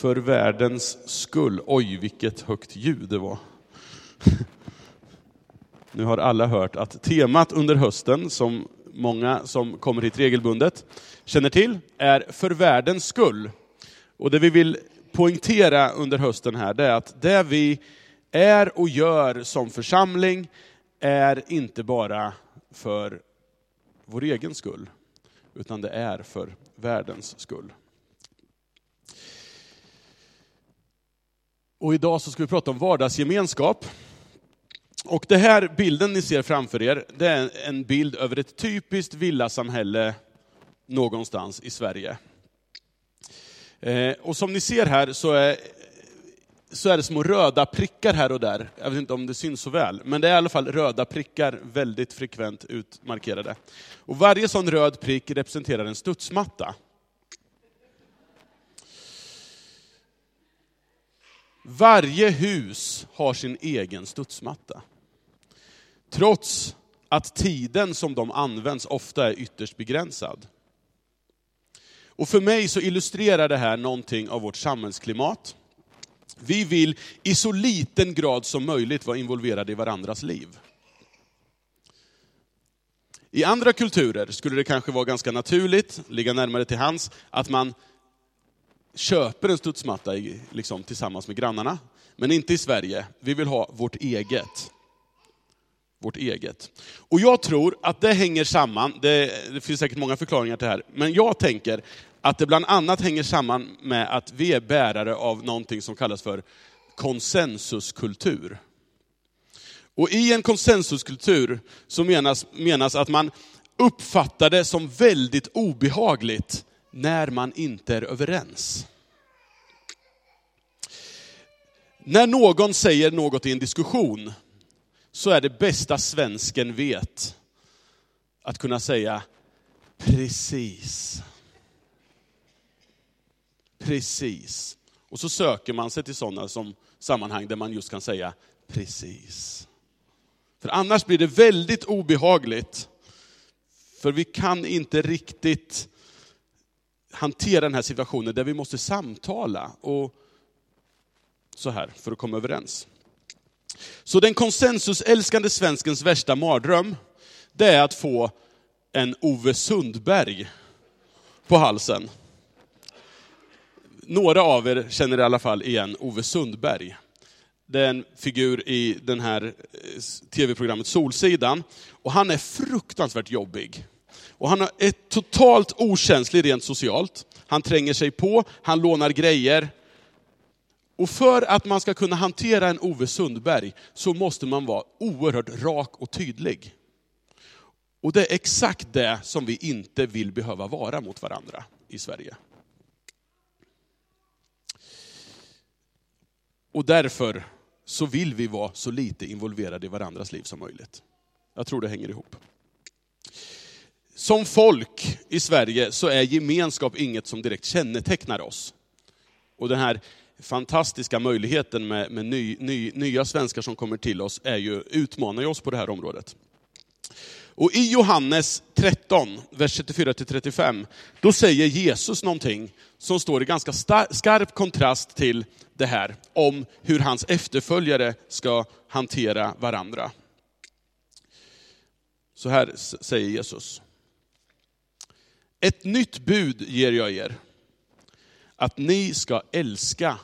För världens skull. Oj, vilket högt ljud det var. Nu har alla hört att temat under hösten, som många som kommer hit regelbundet känner till, är för världens skull. Och det vi vill poängtera under hösten här, det är att det vi är och gör som församling är inte bara för vår egen skull, utan det är för världens skull. Och idag så ska vi prata om vardagsgemenskap. Och det här bilden ni ser framför er, det är en bild över ett typiskt villasamhälle någonstans i Sverige. Eh, och som ni ser här så är, så är det små röda prickar här och där. Jag vet inte om det syns så väl, men det är i alla fall röda prickar, väldigt frekvent utmarkerade. Och varje sån röd prick representerar en studsmatta. Varje hus har sin egen studsmatta. Trots att tiden som de används ofta är ytterst begränsad. Och för mig så illustrerar det här någonting av vårt samhällsklimat. Vi vill i så liten grad som möjligt vara involverade i varandras liv. I andra kulturer skulle det kanske vara ganska naturligt, ligga närmare till hands, att man köper en studsmatta liksom, tillsammans med grannarna. Men inte i Sverige. Vi vill ha vårt eget. Vårt eget. Och jag tror att det hänger samman, det, det finns säkert många förklaringar till det här, men jag tänker att det bland annat hänger samman med att vi är bärare av någonting som kallas för konsensuskultur. Och i en konsensuskultur så menas, menas att man uppfattar det som väldigt obehagligt när man inte är överens. När någon säger något i en diskussion, så är det bästa svensken vet att kunna säga precis. Precis. Och så söker man sig till sådana som sammanhang där man just kan säga precis. För annars blir det väldigt obehagligt. För vi kan inte riktigt hantera den här situationen där vi måste samtala och så här för att komma överens. Så den konsensusälskande svenskens värsta mardröm, det är att få en Ove Sundberg på halsen. Några av er känner i alla fall igen Ove Sundberg. Det är en figur i den här eh, tv-programmet Solsidan. Och han är fruktansvärt jobbig. Och han är totalt okänslig rent socialt. Han tränger sig på, han lånar grejer. Och för att man ska kunna hantera en Ove Sundberg så måste man vara oerhört rak och tydlig. Och det är exakt det som vi inte vill behöva vara mot varandra i Sverige. Och därför så vill vi vara så lite involverade i varandras liv som möjligt. Jag tror det hänger ihop. Som folk i Sverige så är gemenskap inget som direkt kännetecknar oss. Och den här fantastiska möjligheten med, med ny, ny, nya svenskar som kommer till oss är ju, utmanar ju oss på det här området. Och i Johannes 13, vers 34-35, då säger Jesus någonting som står i ganska skarp kontrast till det här, om hur hans efterföljare ska hantera varandra. Så här säger Jesus. Ett nytt bud ger jag er, att ni ska älska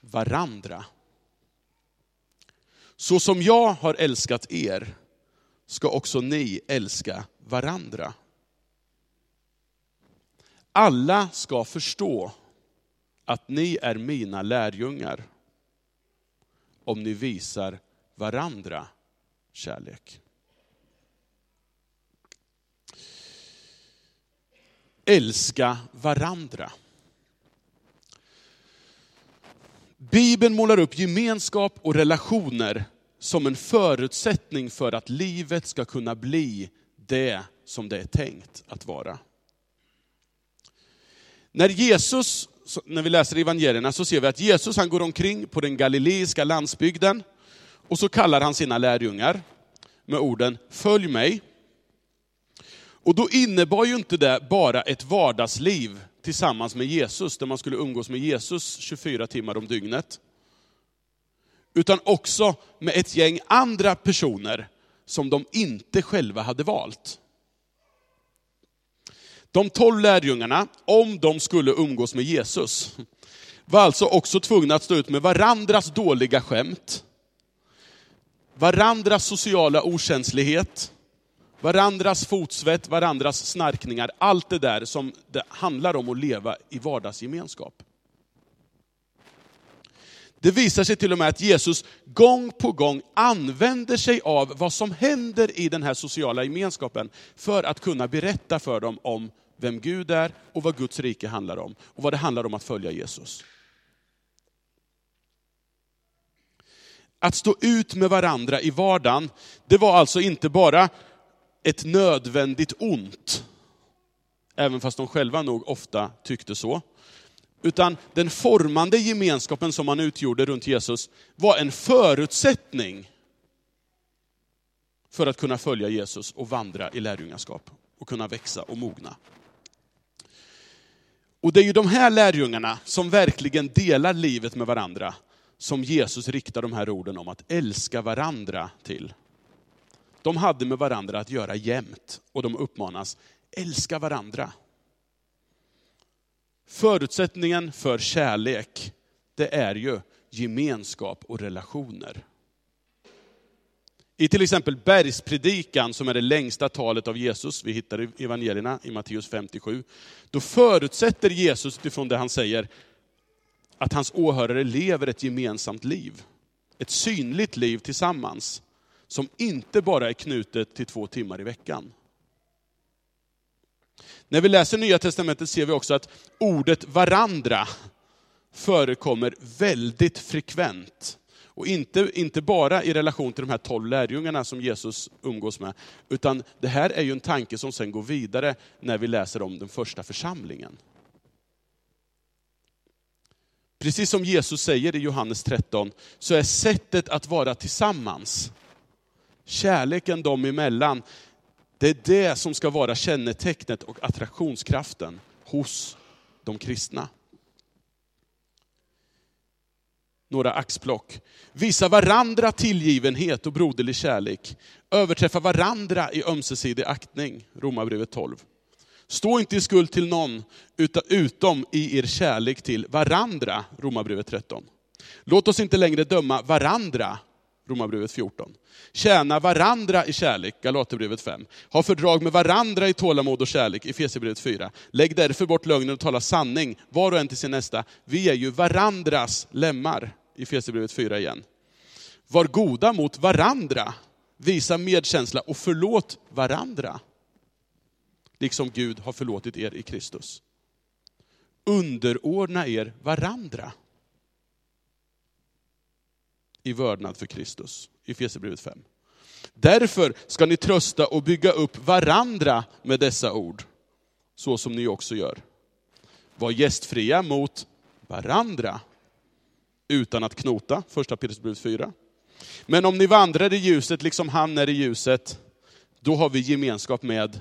varandra. Så som jag har älskat er ska också ni älska varandra. Alla ska förstå att ni är mina lärjungar om ni visar varandra kärlek. Älska varandra. Bibeln målar upp gemenskap och relationer som en förutsättning för att livet ska kunna bli det som det är tänkt att vara. När Jesus, när vi läser evangelierna så ser vi att Jesus han går omkring på den galileiska landsbygden och så kallar han sina lärjungar med orden, följ mig. Och då innebar ju inte det bara ett vardagsliv tillsammans med Jesus, där man skulle umgås med Jesus 24 timmar om dygnet. Utan också med ett gäng andra personer som de inte själva hade valt. De tolv lärjungarna, om de skulle umgås med Jesus, var alltså också tvungna att stå ut med varandras dåliga skämt, varandras sociala okänslighet, varandras fotsvett, varandras snarkningar, allt det där som det handlar om att leva i vardagsgemenskap. Det visar sig till och med att Jesus gång på gång använder sig av vad som händer i den här sociala gemenskapen för att kunna berätta för dem om vem Gud är och vad Guds rike handlar om. Och vad det handlar om att följa Jesus. Att stå ut med varandra i vardagen, det var alltså inte bara ett nödvändigt ont, även fast de själva nog ofta tyckte så. Utan den formande gemenskapen som man utgjorde runt Jesus var en förutsättning för att kunna följa Jesus och vandra i lärjungaskap och kunna växa och mogna. Och det är ju de här lärjungarna som verkligen delar livet med varandra, som Jesus riktar de här orden om att älska varandra till. De hade med varandra att göra jämt och de uppmanas, älska varandra. Förutsättningen för kärlek, det är ju gemenskap och relationer. I till exempel bergspredikan, som är det längsta talet av Jesus, vi hittar i evangelierna i Matteus 57, då förutsätter Jesus utifrån det han säger, att hans åhörare lever ett gemensamt liv. Ett synligt liv tillsammans, som inte bara är knutet till två timmar i veckan. När vi läser Nya Testamentet ser vi också att ordet varandra förekommer väldigt frekvent. Och inte, inte bara i relation till de här tolv lärjungarna som Jesus umgås med, utan det här är ju en tanke som sen går vidare när vi läser om den första församlingen. Precis som Jesus säger i Johannes 13, så är sättet att vara tillsammans, kärleken dem emellan, det är det som ska vara kännetecknet och attraktionskraften hos de kristna. Några axplock. Visa varandra tillgivenhet och broderlig kärlek. Överträffa varandra i ömsesidig aktning. Romarbrevet 12. Stå inte i skuld till någon, utom i er kärlek till varandra. Romarbrevet 13. Låt oss inte längre döma varandra, Romarbrevet 14. Tjäna varandra i kärlek, Galaterbrevet 5. Ha fördrag med varandra i tålamod och kärlek, Efesierbrevet 4. Lägg därför bort lögnen och tala sanning, var och en till sin nästa. Vi är ju varandras lemmar, Efesierbrevet 4 igen. Var goda mot varandra, visa medkänsla och förlåt varandra. Liksom Gud har förlåtit er i Kristus. Underordna er varandra i vördnad för Kristus. I Efesierbrevet 5. Därför ska ni trösta och bygga upp varandra med dessa ord, så som ni också gör. Var gästfria mot varandra, utan att knota, första Petrusbrevet 4. Men om ni vandrar i ljuset liksom han är i ljuset, då har vi gemenskap med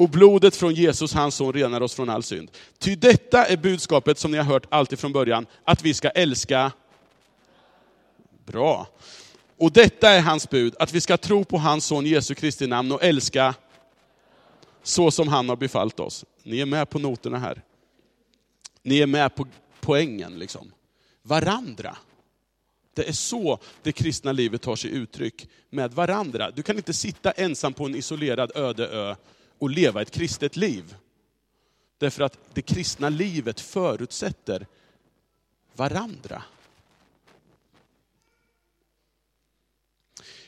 och blodet från Jesus, hans son, renar oss från all synd. Ty detta är budskapet som ni har hört alltid från början, att vi ska älska. Bra. Och detta är hans bud, att vi ska tro på hans son Jesu Kristi namn och älska så som han har befallt oss. Ni är med på noterna här. Ni är med på poängen liksom. Varandra. Det är så det kristna livet tar sig uttryck, med varandra. Du kan inte sitta ensam på en isolerad öde ö och leva ett kristet liv. Därför att det kristna livet förutsätter varandra.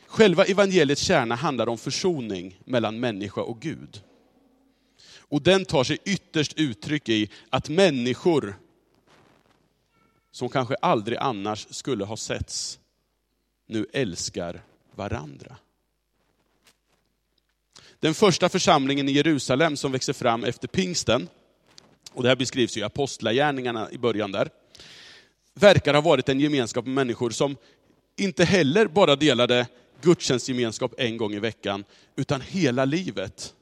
Själva evangeliets kärna handlar om försoning mellan människa och Gud. Och den tar sig ytterst uttryck i att människor som kanske aldrig annars skulle ha setts, nu älskar varandra. Den första församlingen i Jerusalem som växer fram efter pingsten, och det här beskrivs ju i apostlagärningarna i början där, verkar ha varit en gemenskap med människor som inte heller bara delade gudstjänstgemenskap en gång i veckan, utan hela livet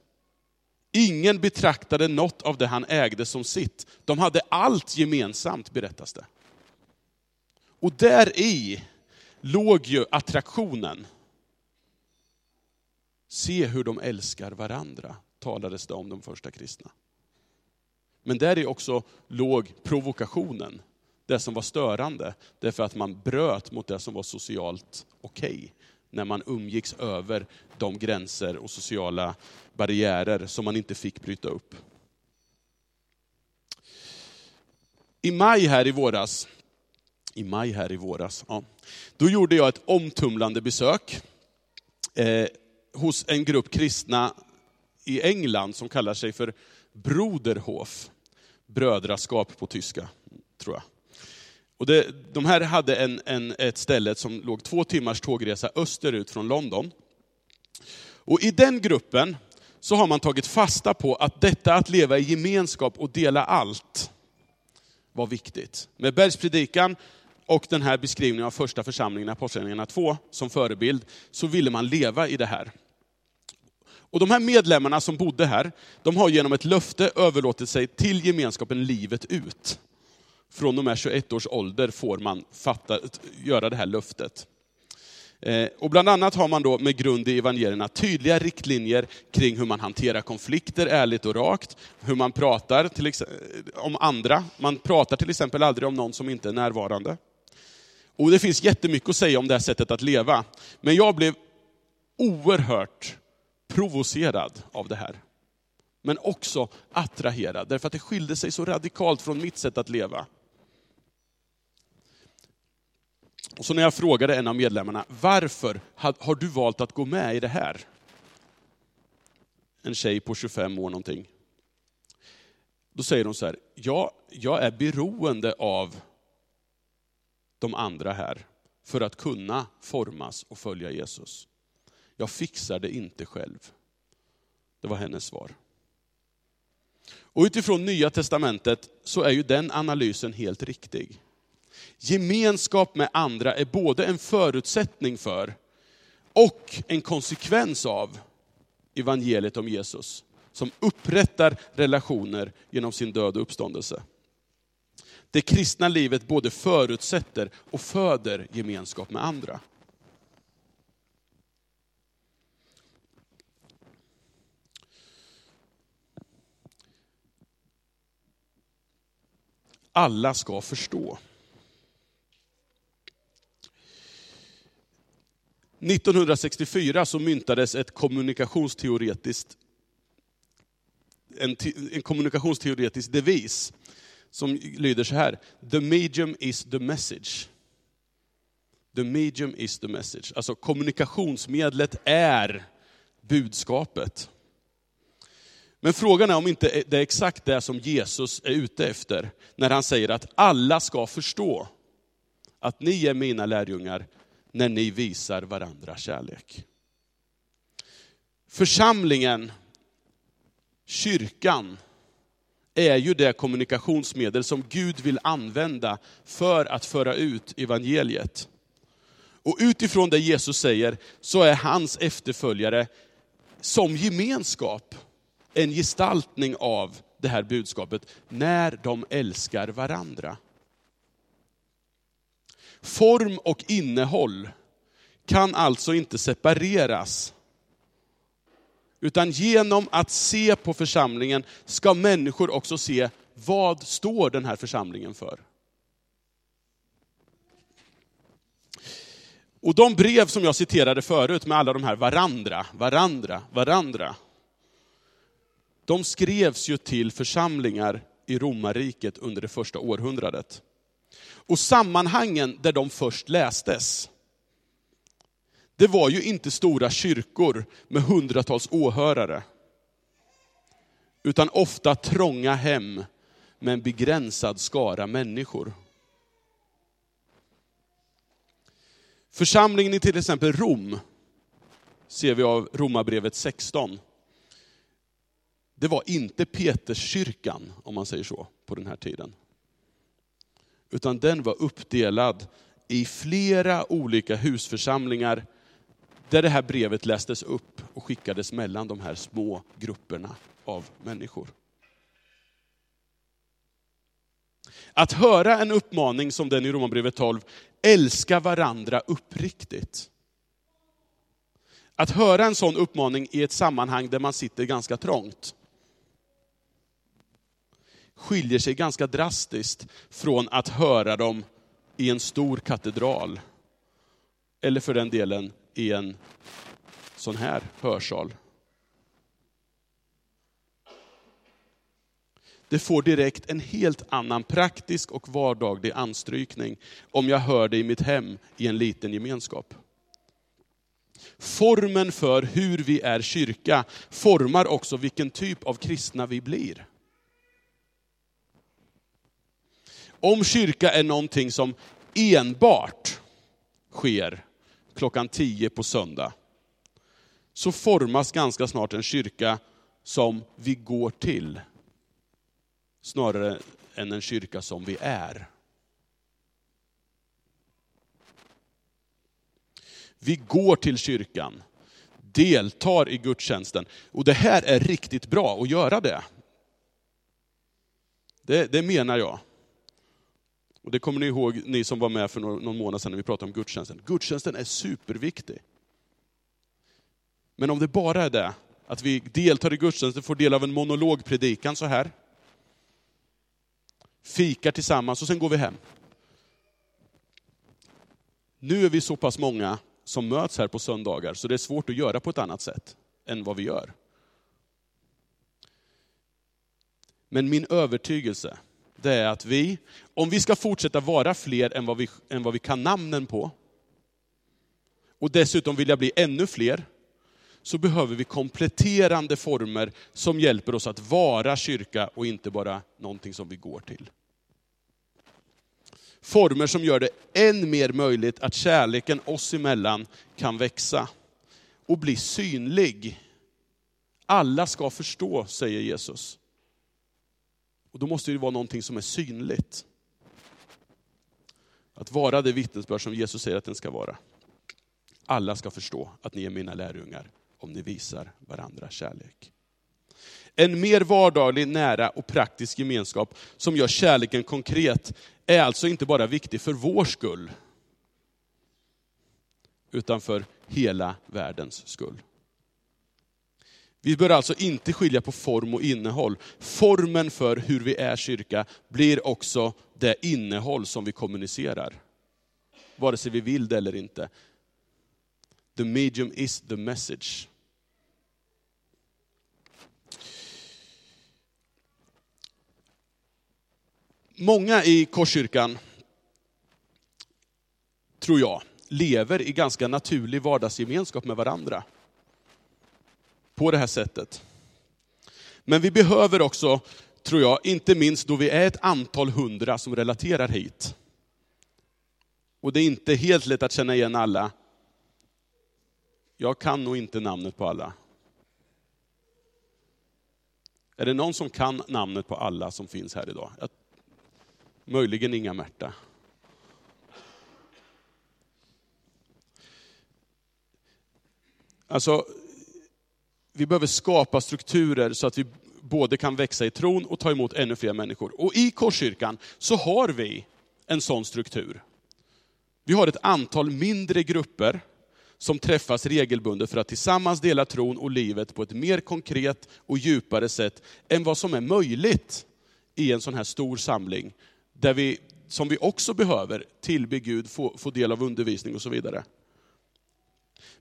Ingen betraktade något av det han ägde som sitt. De hade allt gemensamt, berättas det. Och där i låg ju attraktionen. Se hur de älskar varandra, talades det om de första kristna. Men där är också låg provokationen, det som var störande, därför att man bröt mot det som var socialt okej. Okay, när man umgicks över de gränser och sociala barriärer som man inte fick bryta upp. I maj här i våras, i maj här i våras, ja, då gjorde jag ett omtumlande besök eh, hos en grupp kristna i England som kallar sig för Broderhof. Brödraskap på tyska, tror jag. Och det, de här hade en, en, ett ställe som låg två timmars tågresa österut från London. Och i den gruppen så har man tagit fasta på att detta att leva i gemenskap och dela allt var viktigt. Med bergspredikan och den här beskrivningen av första församlingen, Apostlagärningarna 2, som förebild, så ville man leva i det här. Och de här medlemmarna som bodde här, de har genom ett löfte överlåtit sig till gemenskapen livet ut. Från och med 21 års ålder får man fatta, göra det här löftet. Eh, och bland annat har man då med grund i evangelierna tydliga riktlinjer kring hur man hanterar konflikter ärligt och rakt, hur man pratar till om andra. Man pratar till exempel aldrig om någon som inte är närvarande. Och det finns jättemycket att säga om det här sättet att leva. Men jag blev oerhört provocerad av det här. Men också attraherad, därför att det skilde sig så radikalt från mitt sätt att leva. Och så när jag frågade en av medlemmarna, varför har du valt att gå med i det här? En tjej på 25 år någonting. Då säger hon så här, ja, jag är beroende av de andra här för att kunna formas och följa Jesus. Jag fixar det inte själv. Det var hennes svar. Och utifrån Nya Testamentet så är ju den analysen helt riktig. Gemenskap med andra är både en förutsättning för och en konsekvens av evangeliet om Jesus, som upprättar relationer genom sin död och uppståndelse. Det kristna livet både förutsätter och föder gemenskap med andra. Alla ska förstå. 1964 så myntades ett kommunikationsteoretiskt, en, en kommunikationsteoretisk devis som lyder så här. The medium is the message. The medium is the message. Alltså kommunikationsmedlet är budskapet. Men frågan är om inte det är exakt det som Jesus är ute efter, när han säger att alla ska förstå att ni är mina lärjungar när ni visar varandra kärlek. Församlingen, kyrkan, är ju det kommunikationsmedel som Gud vill använda för att föra ut evangeliet. Och utifrån det Jesus säger så är hans efterföljare som gemenskap en gestaltning av det här budskapet när de älskar varandra. Form och innehåll kan alltså inte separeras. Utan genom att se på församlingen ska människor också se vad står den här församlingen för. Och de brev som jag citerade förut med alla de här varandra, varandra, varandra. De skrevs ju till församlingar i romarriket under det första århundradet. Och sammanhangen där de först lästes, det var ju inte stora kyrkor med hundratals åhörare. Utan ofta trånga hem med en begränsad skara människor. Församlingen i till exempel Rom, ser vi av Romarbrevet 16. Det var inte Peterskyrkan, om man säger så, på den här tiden utan den var uppdelad i flera olika husförsamlingar där det här brevet lästes upp och skickades mellan de här små grupperna av människor. Att höra en uppmaning som den i Romarbrevet 12, älska varandra uppriktigt. Att höra en sån uppmaning i ett sammanhang där man sitter ganska trångt, skiljer sig ganska drastiskt från att höra dem i en stor katedral. Eller för den delen i en sån här hörsal. Det får direkt en helt annan praktisk och vardaglig anstrykning om jag hör det i mitt hem i en liten gemenskap. Formen för hur vi är kyrka formar också vilken typ av kristna vi blir. Om kyrka är någonting som enbart sker klockan tio på söndag, så formas ganska snart en kyrka som vi går till, snarare än en kyrka som vi är. Vi går till kyrkan, deltar i gudstjänsten. Och det här är riktigt bra att göra det. Det, det menar jag. Och det kommer ni ihåg, ni som var med för någon månad sedan när vi pratade om gudstjänsten. Gudstjänsten är superviktig. Men om det bara är det, att vi deltar i gudstjänsten, får del av en monologpredikan så här, fikar tillsammans och sen går vi hem. Nu är vi så pass många som möts här på söndagar, så det är svårt att göra på ett annat sätt än vad vi gör. Men min övertygelse, det är att vi, om vi ska fortsätta vara fler än vad vi, än vad vi kan namnen på, och dessutom vilja bli ännu fler, så behöver vi kompletterande former som hjälper oss att vara kyrka och inte bara någonting som vi går till. Former som gör det än mer möjligt att kärleken oss emellan kan växa och bli synlig. Alla ska förstå, säger Jesus. Och då måste det vara någonting som är synligt. Att vara det vittnesbörd som Jesus säger att den ska vara. Alla ska förstå att ni är mina lärjungar om ni visar varandra kärlek. En mer vardaglig, nära och praktisk gemenskap som gör kärleken konkret är alltså inte bara viktig för vår skull, utan för hela världens skull. Vi bör alltså inte skilja på form och innehåll. Formen för hur vi är kyrka blir också det innehåll som vi kommunicerar. Vare sig vi vill det eller inte. The medium is the message. Många i Korskyrkan, tror jag, lever i ganska naturlig vardagsgemenskap med varandra. På det här sättet. Men vi behöver också, tror jag, inte minst då vi är ett antal hundra som relaterar hit. Och det är inte helt lätt att känna igen alla. Jag kan nog inte namnet på alla. Är det någon som kan namnet på alla som finns här idag? Jag Möjligen Inga-Märta. Alltså, vi behöver skapa strukturer så att vi både kan växa i tron och ta emot ännu fler människor. Och i Korskyrkan så har vi en sån struktur. Vi har ett antal mindre grupper som träffas regelbundet för att tillsammans dela tron och livet på ett mer konkret och djupare sätt än vad som är möjligt i en sån här stor samling där vi, som vi också behöver, tillbe Gud, få, få del av undervisning och så vidare.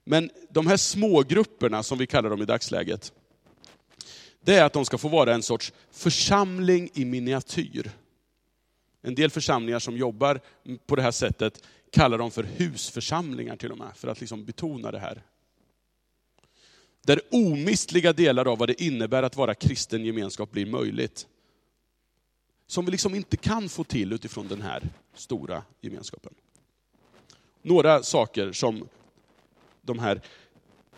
Men de här smågrupperna, som vi kallar dem i dagsläget, det är att de ska få vara en sorts församling i miniatyr. En del församlingar som jobbar på det här sättet kallar dem för husförsamlingar till och med, för att liksom betona det här. Där omistliga delar av vad det innebär att vara kristen gemenskap blir möjligt som vi liksom inte kan få till utifrån den här stora gemenskapen. Några saker som de här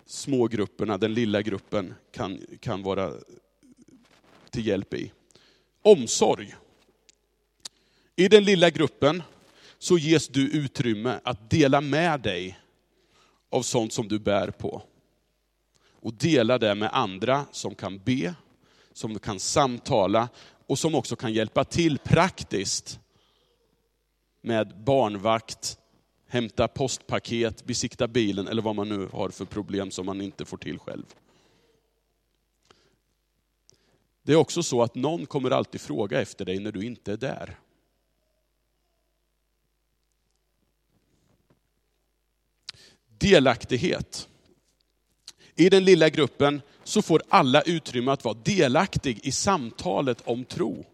små grupperna, den lilla gruppen, kan, kan vara till hjälp i. Omsorg. I den lilla gruppen så ges du utrymme att dela med dig av sånt som du bär på. Och dela det med andra som kan be, som kan samtala och som också kan hjälpa till praktiskt med barnvakt, hämta postpaket, besikta bilen eller vad man nu har för problem som man inte får till själv. Det är också så att någon kommer alltid fråga efter dig när du inte är där. Delaktighet. I den lilla gruppen så får alla utrymme att vara delaktig i samtalet om tro.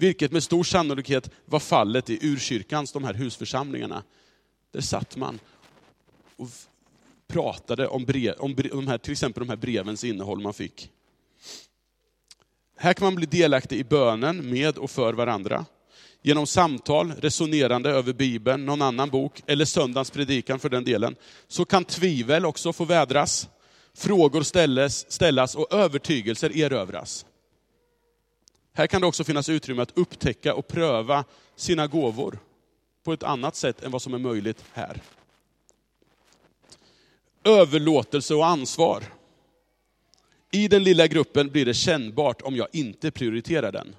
Vilket med stor sannolikhet var fallet i urkyrkans, de här husförsamlingarna. Där satt man och pratade om, brev, om de här, till exempel de här brevens innehåll man fick. Här kan man bli delaktig i bönen med och för varandra. Genom samtal, resonerande över Bibeln, någon annan bok, eller söndagens predikan för den delen, så kan tvivel också få vädras, frågor ställas, ställas och övertygelser erövras. Här kan det också finnas utrymme att upptäcka och pröva sina gåvor på ett annat sätt än vad som är möjligt här. Överlåtelse och ansvar. I den lilla gruppen blir det kännbart om jag inte prioriterar den.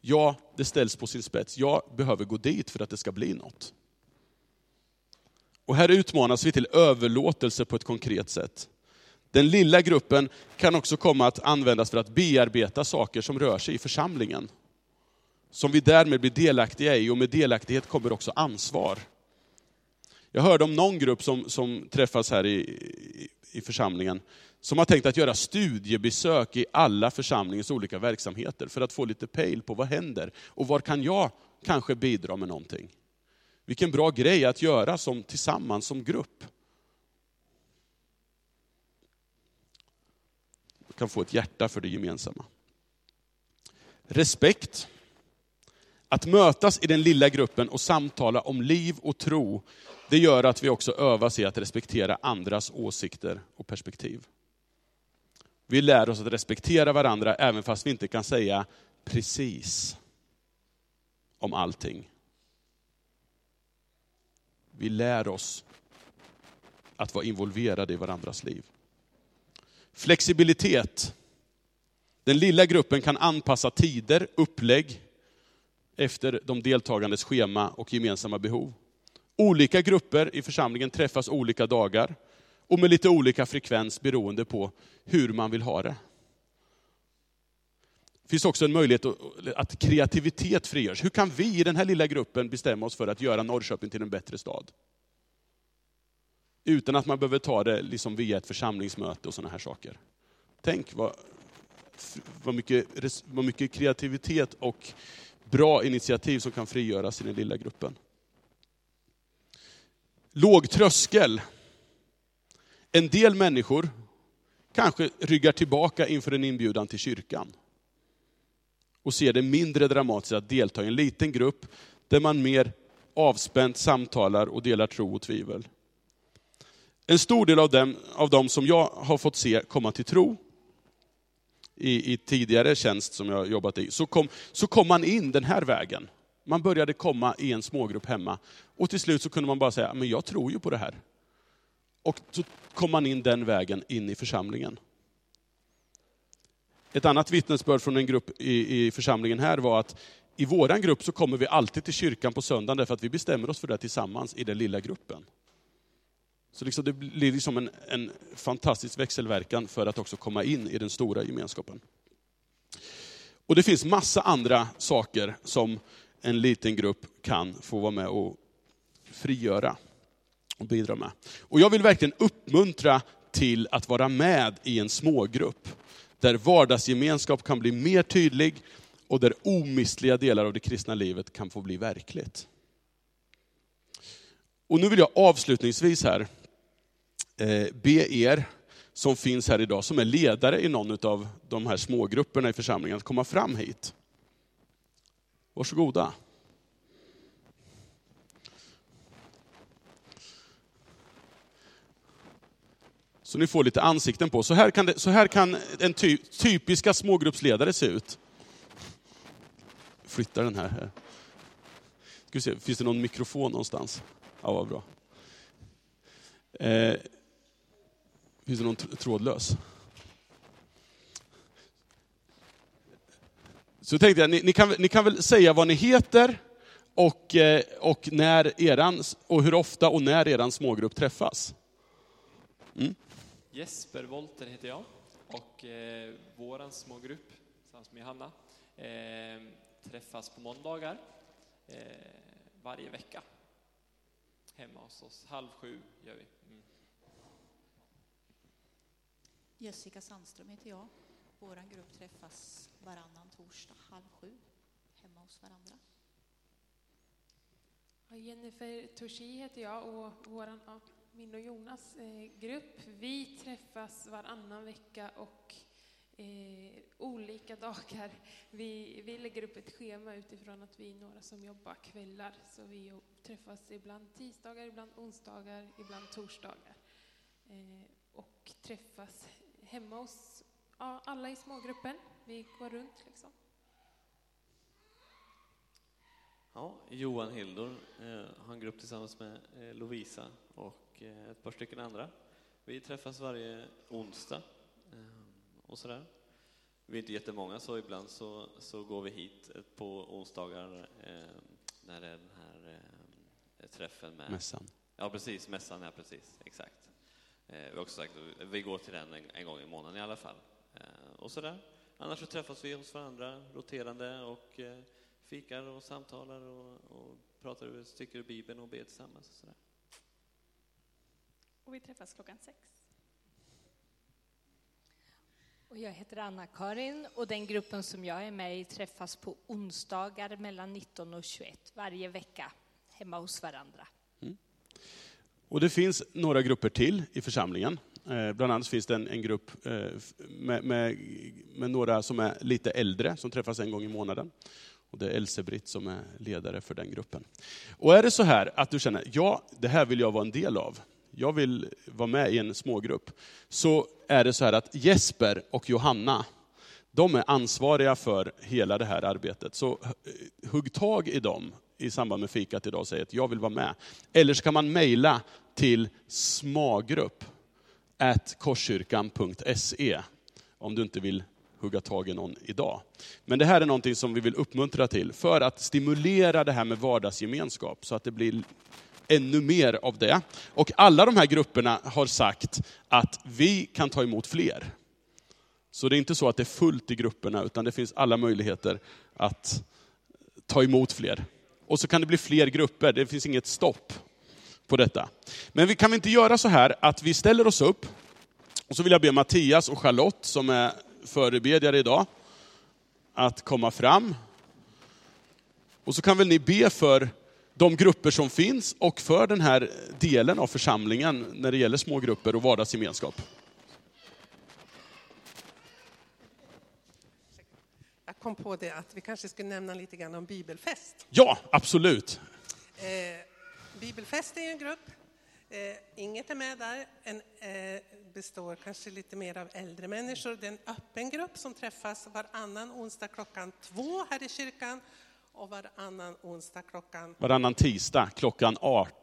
Ja, det ställs på sin spets. Jag behöver gå dit för att det ska bli något. Och här utmanas vi till överlåtelse på ett konkret sätt. Den lilla gruppen kan också komma att användas för att bearbeta saker som rör sig i församlingen. Som vi därmed blir delaktiga i, och med delaktighet kommer också ansvar. Jag hörde om någon grupp som, som träffas här i, i, i församlingen, som har tänkt att göra studiebesök i alla församlingens olika verksamheter för att få lite pejl på vad händer och var kan jag kanske bidra med någonting. Vilken bra grej att göra som, tillsammans som grupp. Kan få ett hjärta för det gemensamma. Respekt. Att mötas i den lilla gruppen och samtala om liv och tro, det gör att vi också övas i att respektera andras åsikter och perspektiv. Vi lär oss att respektera varandra även fast vi inte kan säga precis om allting. Vi lär oss att vara involverade i varandras liv. Flexibilitet. Den lilla gruppen kan anpassa tider, upplägg, efter de deltagandes schema och gemensamma behov. Olika grupper i församlingen träffas olika dagar och med lite olika frekvens beroende på hur man vill ha det. Det finns också en möjlighet att kreativitet frigörs. Hur kan vi i den här lilla gruppen bestämma oss för att göra Norrköping till en bättre stad? Utan att man behöver ta det liksom via ett församlingsmöte och sådana här saker. Tänk vad, vad, mycket, vad mycket kreativitet och bra initiativ som kan frigöras i den lilla gruppen. Låg tröskel. En del människor kanske ryggar tillbaka inför en inbjudan till kyrkan. Och ser det mindre dramatiskt att delta i en liten grupp där man mer avspänt samtalar och delar tro och tvivel. En stor del av dem, av dem som jag har fått se komma till tro, i, i tidigare tjänst som jag jobbat i, så kom, så kom man in den här vägen. Man började komma i en smågrupp hemma och till slut så kunde man bara säga, men jag tror ju på det här. Och så kom man in den vägen in i församlingen. Ett annat vittnesbörd från en grupp i, i församlingen här var att i våran grupp så kommer vi alltid till kyrkan på söndagen därför att vi bestämmer oss för det tillsammans i den lilla gruppen. Så liksom det blir liksom en, en fantastisk växelverkan för att också komma in i den stora gemenskapen. Och det finns massa andra saker som en liten grupp kan få vara med och frigöra och bidra med. Och jag vill verkligen uppmuntra till att vara med i en smågrupp, där vardagsgemenskap kan bli mer tydlig och där omistliga delar av det kristna livet kan få bli verkligt. Och nu vill jag avslutningsvis här Eh, be er som finns här idag, som är ledare i någon av de här smågrupperna i församlingen, att komma fram hit. Varsågoda. Så ni får lite ansikten på. Så här kan, det, så här kan en ty, typiska smågruppsledare se ut. Flyttar den här. Ska se, finns det någon mikrofon någonstans? Ja, vad bra. Eh, finns det någon trådlös? Så tänkte jag, ni, ni, kan, ni kan väl säga vad ni heter och, eh, och, när eran, och hur ofta och när eran smågrupp träffas. Mm. Jesper Wolter heter jag och eh, våran smågrupp, tillsammans med Hanna, eh, träffas på måndagar eh, varje vecka. Hemma hos oss, halv sju gör vi. Mm. Jessica Sandström heter jag. Vår grupp träffas varannan torsdag halv sju hemma hos varandra. Jennifer Torsi heter jag och våran, ja, min och Jonas eh, grupp, vi träffas varannan vecka och eh, olika dagar. Vi, vi lägger upp ett schema utifrån att vi är några som jobbar kvällar. Så vi träffas ibland tisdagar, ibland onsdagar, ibland torsdagar. Eh, och träffas hemma hos ja, alla i smågruppen. Vi går runt liksom. Ja, Johan Hildor eh, har en grupp tillsammans med eh, Lovisa och eh, ett par stycken andra. Vi träffas varje onsdag eh, och sådär. Vi är inte jättemånga, så ibland så, så går vi hit på onsdagar eh, när det är den här eh, träffen med... Mässan. Ja, precis. Mässan, ja precis. Exakt. Eh, vi har också sagt att vi går till den en, en gång i månaden i alla fall. Eh, och sådär. Annars så träffas vi hos varandra roterande och eh, fikar och samtalar och, och pratar stycken ur Bibeln och ber tillsammans. Och, sådär. och vi träffas klockan sex. Och jag heter Anna-Karin och den gruppen som jag är med i träffas på onsdagar mellan 19 och 21 varje vecka hemma hos varandra. Och det finns några grupper till i församlingen. Eh, bland annat finns det en, en grupp eh, med, med, med, några som är lite äldre, som träffas en gång i månaden. Och det är Else-Britt som är ledare för den gruppen. Och är det så här att du känner, ja, det här vill jag vara en del av. Jag vill vara med i en smågrupp. Så är det så här att Jesper och Johanna, de är ansvariga för hela det här arbetet. Så eh, hugg tag i dem i samband med fikat idag och säger att jag vill vara med. Eller så kan man mejla till smagrupp korskyrkan.se om du inte vill hugga tag i någon idag. Men det här är någonting som vi vill uppmuntra till för att stimulera det här med vardagsgemenskap så att det blir ännu mer av det. Och alla de här grupperna har sagt att vi kan ta emot fler. Så det är inte så att det är fullt i grupperna, utan det finns alla möjligheter att ta emot fler. Och så kan det bli fler grupper, det finns inget stopp på detta. Men vi kan vi inte göra så här att vi ställer oss upp, och så vill jag be Mattias och Charlotte, som är förebedjare idag, att komma fram. Och så kan väl ni be för de grupper som finns och för den här delen av församlingen när det gäller smågrupper och vardagsgemenskap. Jag kom på det att vi kanske skulle nämna lite grann om bibelfest. Ja, absolut. Eh, bibelfest är en grupp. Eh, inget är med där. En, eh, består kanske lite mer av äldre människor. Det är en öppen grupp som träffas varannan onsdag klockan två här i kyrkan och varannan onsdag klockan... Varannan tisdag klockan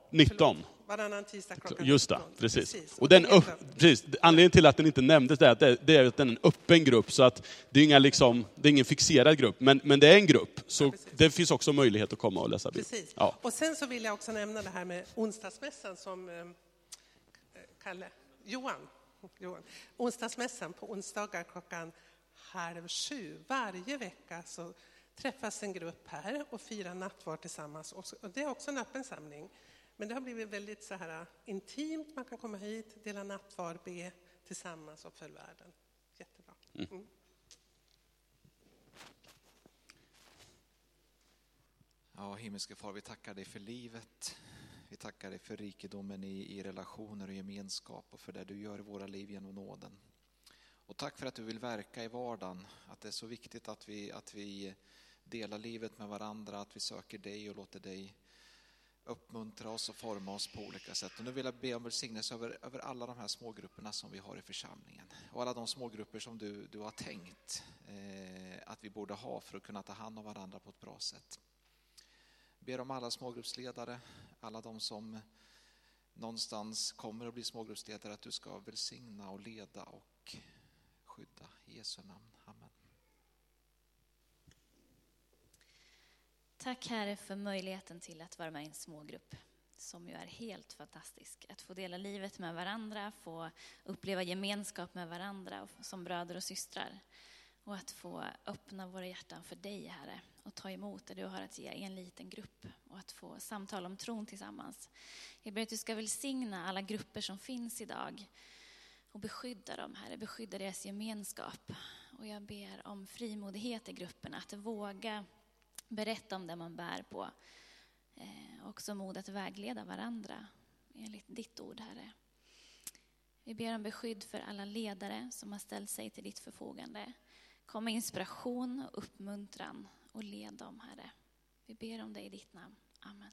19. Varannan tisdag klockan Just det, precis. precis. Och den upp, precis. Anledningen till att den inte nämndes är att det, är att den är en öppen grupp, så att det är, inga liksom, det är ingen fixerad grupp, men, men det är en grupp. Så ja, det finns också möjlighet att komma och läsa Bibeln. Precis. Ja. Och sen så vill jag också nämna det här med onsdagsmässan som eh, Kalle, Johan, Johan. Onsdagsmässan på onsdagar klockan halv sju varje vecka så träffas en grupp här och firar nattvard tillsammans. Och det är också en öppen samling. Men det har blivit väldigt så här intimt. Man kan komma hit, dela nattvard, be tillsammans och för världen. Jättebra. Mm. mm. Ja, himmelske far, vi tackar dig för livet. Vi tackar dig för rikedomen i, i relationer och gemenskap och för det du gör i våra liv genom nåden. Och tack för att du vill verka i vardagen, att det är så viktigt att vi, att vi dela livet med varandra, att vi söker dig och låter dig uppmuntra oss och forma oss på olika sätt. Och nu vill jag be om välsignelse över, över alla de här smågrupperna som vi har i församlingen. Och alla de smågrupper som du, du har tänkt eh, att vi borde ha för att kunna ta hand om varandra på ett bra sätt. Ber om alla smågruppsledare, alla de som någonstans kommer att bli smågruppsledare, att du ska välsigna och leda och skydda. I Jesu namn. Amen. Tack Herre för möjligheten till att vara med i en smågrupp som ju är helt fantastisk. Att få dela livet med varandra, få uppleva gemenskap med varandra som bröder och systrar. Och att få öppna våra hjärtan för dig, Herre, och ta emot det du har att ge i en liten grupp och att få samtala om tron tillsammans. Jag ber att du ska välsigna alla grupper som finns idag och beskydda dem, Herre, beskydda deras gemenskap. Och jag ber om frimodighet i grupperna, att våga berätta om det man bär på. Eh, också mod att vägleda varandra enligt ditt ord, Herre. Vi ber om beskydd för alla ledare som har ställt sig till ditt förfogande. Kom med inspiration och uppmuntran och led dem, Herre. Vi ber om det i ditt namn. Amen.